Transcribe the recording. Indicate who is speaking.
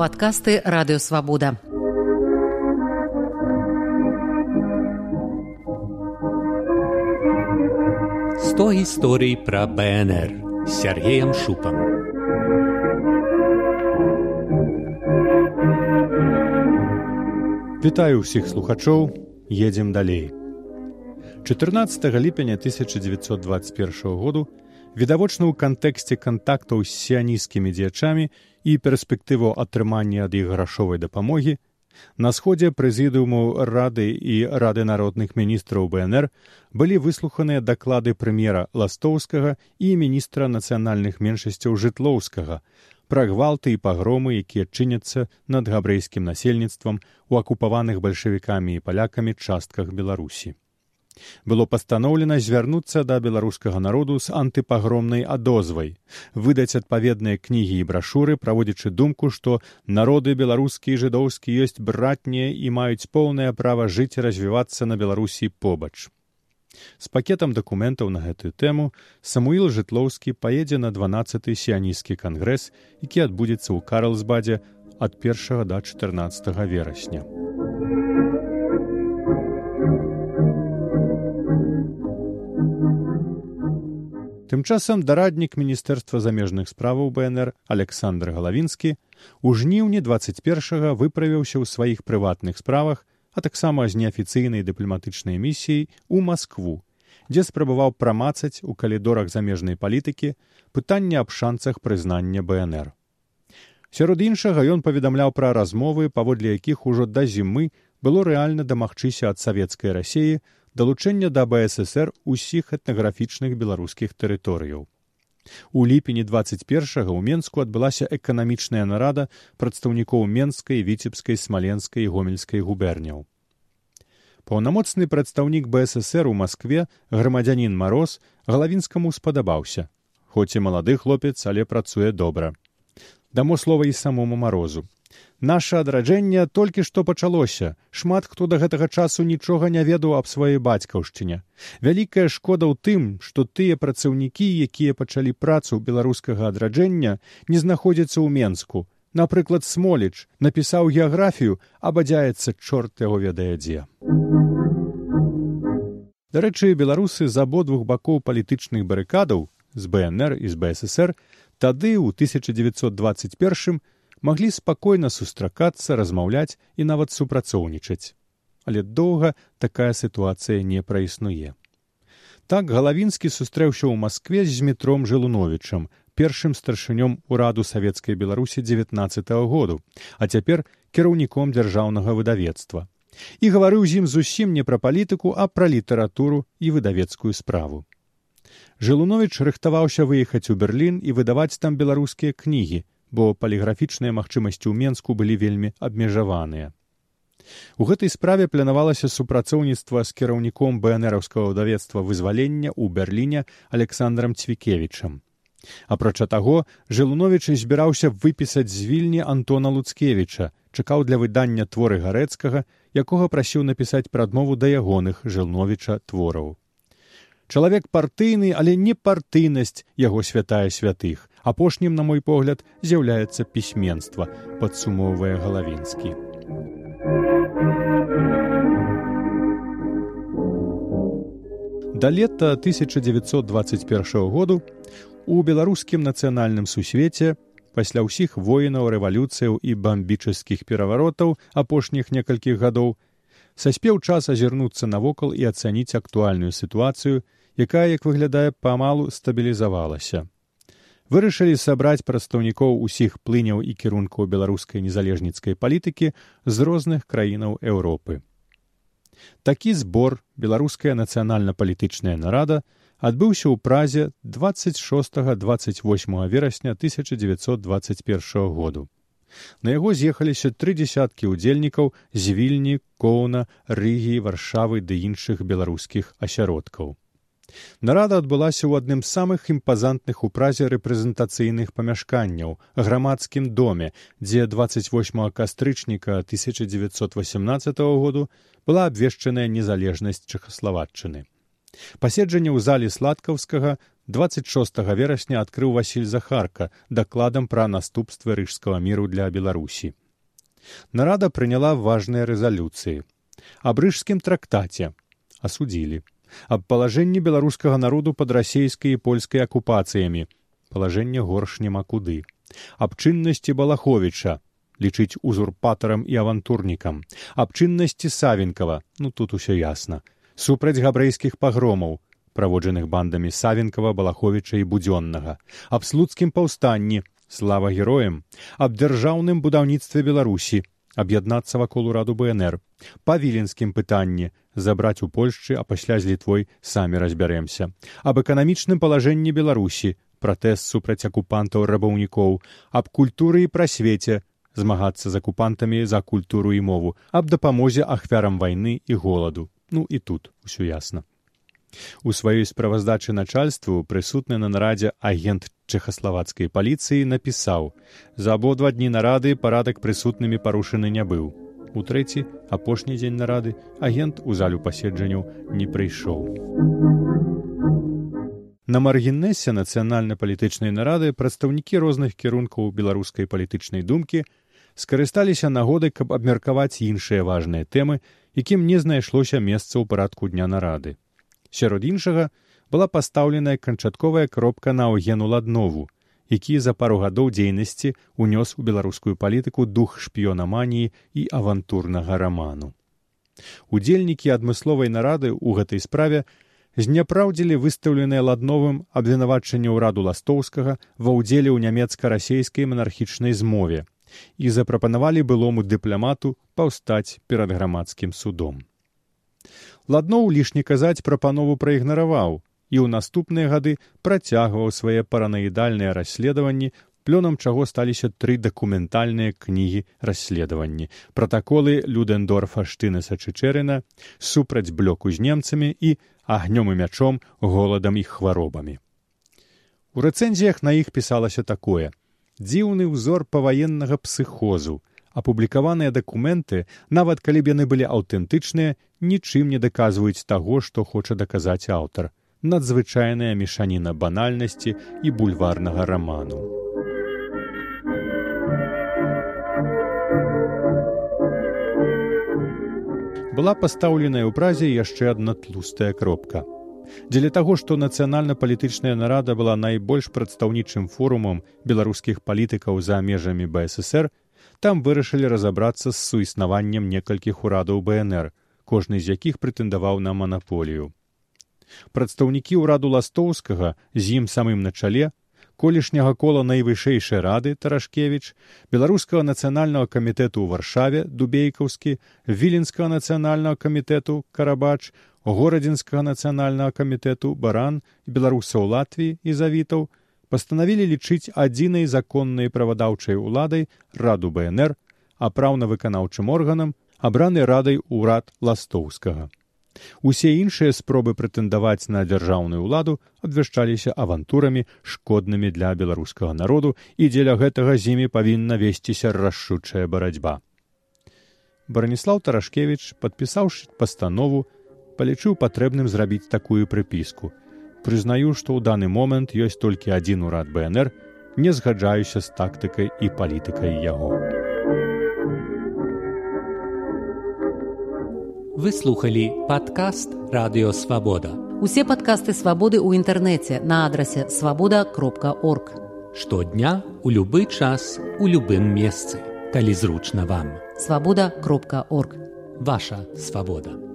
Speaker 1: падкасты радыёвабода.
Speaker 2: Сто гісторый пра БНР з Сергеем Шупам.
Speaker 3: Вітаю ўсіх слухачоў, едзем далей. 14 ліпеня 1921 году відавочна ў кантэксце кантактаў з сіянісцкімі дзеячамі і перспектыву атрымання ад іх грашовай дапамогі на сходзе прэзідыуму рады і рады народных міністраў бнр былі выслуханыя даклады прэм'ера ластоўскага і міністра нацыянальных меншасцяў жытлоўскага пра гвалты і пагромы якія чыняцца над габрэйскім насельніцтвам у акупаваных бальшавікамі і палякамі частках беларусі было пастаноўлена звярнуцца да беларускага народу з антыпагромнай адозвай выдаць адпаведныя кнігі і брашуры праводзячы думку што народы беларускі і жыдоўскі ёсць братнія і маюць поўнае права жыць і развівацца на беларусі побач. З пакетам дакументаў на гэтую тэму самуіл жытлоўскі паедзе на дванаццаты сіянісцкі кангрэс які адбудзецца ў карлсбадзе ад першага да чатырнаццатага верасня Тым часам дараднік міністэрства замежных справаў бнр александр галавінскі у жніўні 21 выправіўся ў сваіх прыватных справах а таксама з неафіцыйнай дыпламатычнай місіяй у москву дзе спрабаваў прамацаць у калідорах замежнай палітыкі пытанне аб шанцах прызнання бнр сярод іншага ён паведамляў пра размовы паводле якіх ужо да зімы было рэальна дамагчыся ад савецкай рассеі далучэння да бСр усіх этнаграфічных беларускіх тэрыторыяў. У ліпені 21 ў Мску адбылася эканамічная нарада прадстаўнікоў менскай, віцебскай, смаленскай і гомельскай губерняў. Паўнамоцны прадстаўнік БСР у Маскве грамадзянін мароз галавінскаму спадабаўся, хоць і малады хлопец, але працуе добра. Дамо слова і самому марозу. Наша адраджэнне толькі што пачалося. Шмат хто да гэтага часу нічога не ведаў аб сваёй бацькаўшчыне. Вялікая шкода ў тым, што тыя працаўнікі, якія пачалі працу беларускага адраджэння, не знаходзяцца ў Мску. Напрыклад, смоліч напісаў геаграфію, абадзяецца чорт яго ведае дзе. Дарэчы, беларусы з абодвух бакоў палітычных барыкадаў з БНР і з БСР тады ў 1921 маглі спакойна сустракацца размаўляць і нават супрацоўнічаць. Але доўга такая сітуацыя не праіснуе. Так галавінскі сустрэўся ў маскве з метром жылуновічам першым старшынём ураду савецкай беларусі девятнаццатого году а цяпер кіраўніком дзяржаўнага выдавецтва. І гаварыў з ім зусім не пра палітыку а пра літаратуру і выдавецкую справу. Жылунович рыхтаваўся выехаць у берлін і выдаваць там беларускія кнігі бо паліграфічныя магчымасці ў менску былі вельмі абмежаваныя. У гэтай справе планавалася супрацоўніцтва з кіраўніком бнраўскага ўдавецтва вызвалення ў берліне александром цвікевічам. Апрача таго жылуновічы збіраўся выпісаць з вільні антона луцкевіча чакаў для выдання творы гарэцкага якога прасіў напісаць прадмову да ягоных жылновіча твораў чалавек партыйны але не партыйнасць яго святая святых. Апошнім на мой погляд з'яўляецца пісьменства падсумоўвае галавінскі. Да лета 1921 году у беларускім нацыянальным сусвеце пасля ўсіх воінаў рэвалюцыяў і бамбічаскіх пераваротаў апошніх некалькіх гадоў саспеў час азірнуцца навокал і ацаніць актуальную сітуацыю якая як выглядае памалу стабілізавалася. Вырашылі сабраць прадстаўнікоў усіх плыняў і кірункаў беларускай незалежніцкай палітыкі з розных краінаў еўропы. Такі збор беларуская нацыянальна-палітычная нарада адбыўся ў празе 26 28 верасня 1921 году. На яго з'ехаліся тры дзясяткі ўдзельнікаў з вільні коўна рыгі варшавы ды іншых беларускіх асяродкаў Нарада адбылася ў адным з самых імпазантных у празе рэпрэзентацыйных памяшканняў грамадскім доме, дзе 28 кастрычніка 1918 году была абвешчаная незалежнасць чэхаславатчыны. Паседжанне ў залі сладкаўскага 26 верасня адкрыў Васіль Захарка дакладам пра наступствы рыжскага міру для Беларусі. Нарада прыняла важныя рэзалюцыі. Аб рыжскім трактаце асудзілі. Аб палажэнні беларускага народу пад расійскай і польскай акупацыямі. Палажэнне горш няма куды. Аб чыннасці Балаховіча лічыць узурпатарам і авантурнікам. Аб чыннасці Савенкава, ну тут усё ясна. Супраць габрэйскіх пагромаў, праводжаных бандамі Савенкава, Балаховіча і будзённага. Аб слуцкім паўстанні, слава героям, аб дзяржаўным будаўніцтве Беларусі, аб'яднацца вакол ураду БНР, па віленскім пытанні, забраць у Польшчы, а пасля з літвой самі разбярэмся. Аб эканамічным палажэнні Беларусі, пратэст супраць акупантаў рабаўнікоў, аб культуры і прасвеце, змагацца з акупантамі за культуру і мову, аб дапамозе ахвярам вайны і голаду. Ну і тут усё ясна. У сваёй справаздачы начальству прысутны на нарадзе агент чэхаславацкай паліцыі напісаў: За абодва дні нарады парадак прысутнымі парушаны не быў. У трэці апошні дзень нарады агент у залю паседжанняў не прыйшоў. На маргінесе нацыянальна-палітычнай нарады прадстаўнікі розных кірункаў беларускай палітычнай думкі скарысталіся нагодай, каб абмеркаваць іншыя важныя тэмы, якім не знайшлося месца ў парадку дня нарады. Сярод іншага была пастаўленая канчатковая кропка на Аўгену ладнову, які за пару гадоў дзейнасці ўнёс у беларускую палітыку дух шпіёнаманіі і авантурнага раману. Удзельнікі адмысловай нарады ў гэтай справе зняпраўдзілі выстаўленыя ладновым абвінавачанне ўраду ластоўскага ва ўдзеле ў нямецка-расейскай манархічнай змове і запрапанавалі былому дыпламату паўстаць перад грамадскім судом. Ладноў лішне казаць прапанову праігнараваў і ў наступныя гады працягваў свае паранаідальныя расследаванні, плёнам чаго сталіся тры дакументальныя кнігі расследаванні пратаколы людендорфа штынаса чычэрына супраць блёку з немцамі і агнём і мячом голадам і хваробамі. У рэцэнзіях на іх пісалася такое дзіўны ўзор паваеннага псыхозу апублікаваныя дакументы нават калі б яны былі аўтэнтычныя нічым не даказваюць таго што хоча даказаць аўтар. Надзвычайная мешаніна банальнасці і бульварнага раману. Была пастаўленая ў празе яшчэ адна тлустая кропка. Дзеля таго што нацыянальна-палітычная нарада была найбольш прадстаўнічым форумам беларускіх палітыкаў за межамі бСр там вырашылі разабрацца з суіснаваннем некалькіх урадаў бнр кожны з якіх прэтэндаваў на манаполію. Прадстаўнікі ўраду ластоўскага з ім самым на чале колішняга кола найвышэйшай рады тарашкевич беларускага нацыянальнага камітэту ў варшаве дубейкаўскі віленскага нацыянальнага камітэту карабач горадзінскага нацыянальнага камітэту баран беларусаў латвіі і завітаў пастанавілі лічыць адзінай законнай правадаўчай уладай раду бнр а праўна-выканаўчым органам абраны радай урад ластоўскага. Усе іншыя спробы прэтэндаваць на дзяржаўную ўладу абвяшчаліся авантурамі шкоднымі для беларускага народу і дзеля гэтага з імі павінна весціся рашучая барацьба. Браніслав тарашкевич падпісаўшы пастанову палічыў патрэбным зрабіць такую прыпіску прызнаю што ў даны момант ёсць толькі адзін урад бнр не згаджаюся з тактыкай і палітыкай яго
Speaker 2: выслухалі падкаст радыёвабода
Speaker 1: усе падкасты свабоды ў інтэрнэце на адрасе свабода кропка орг
Speaker 2: штодня у любы час у любым месцы. Калі зручна вам.
Speaker 1: Свабода кропка орг
Speaker 2: ваша свабода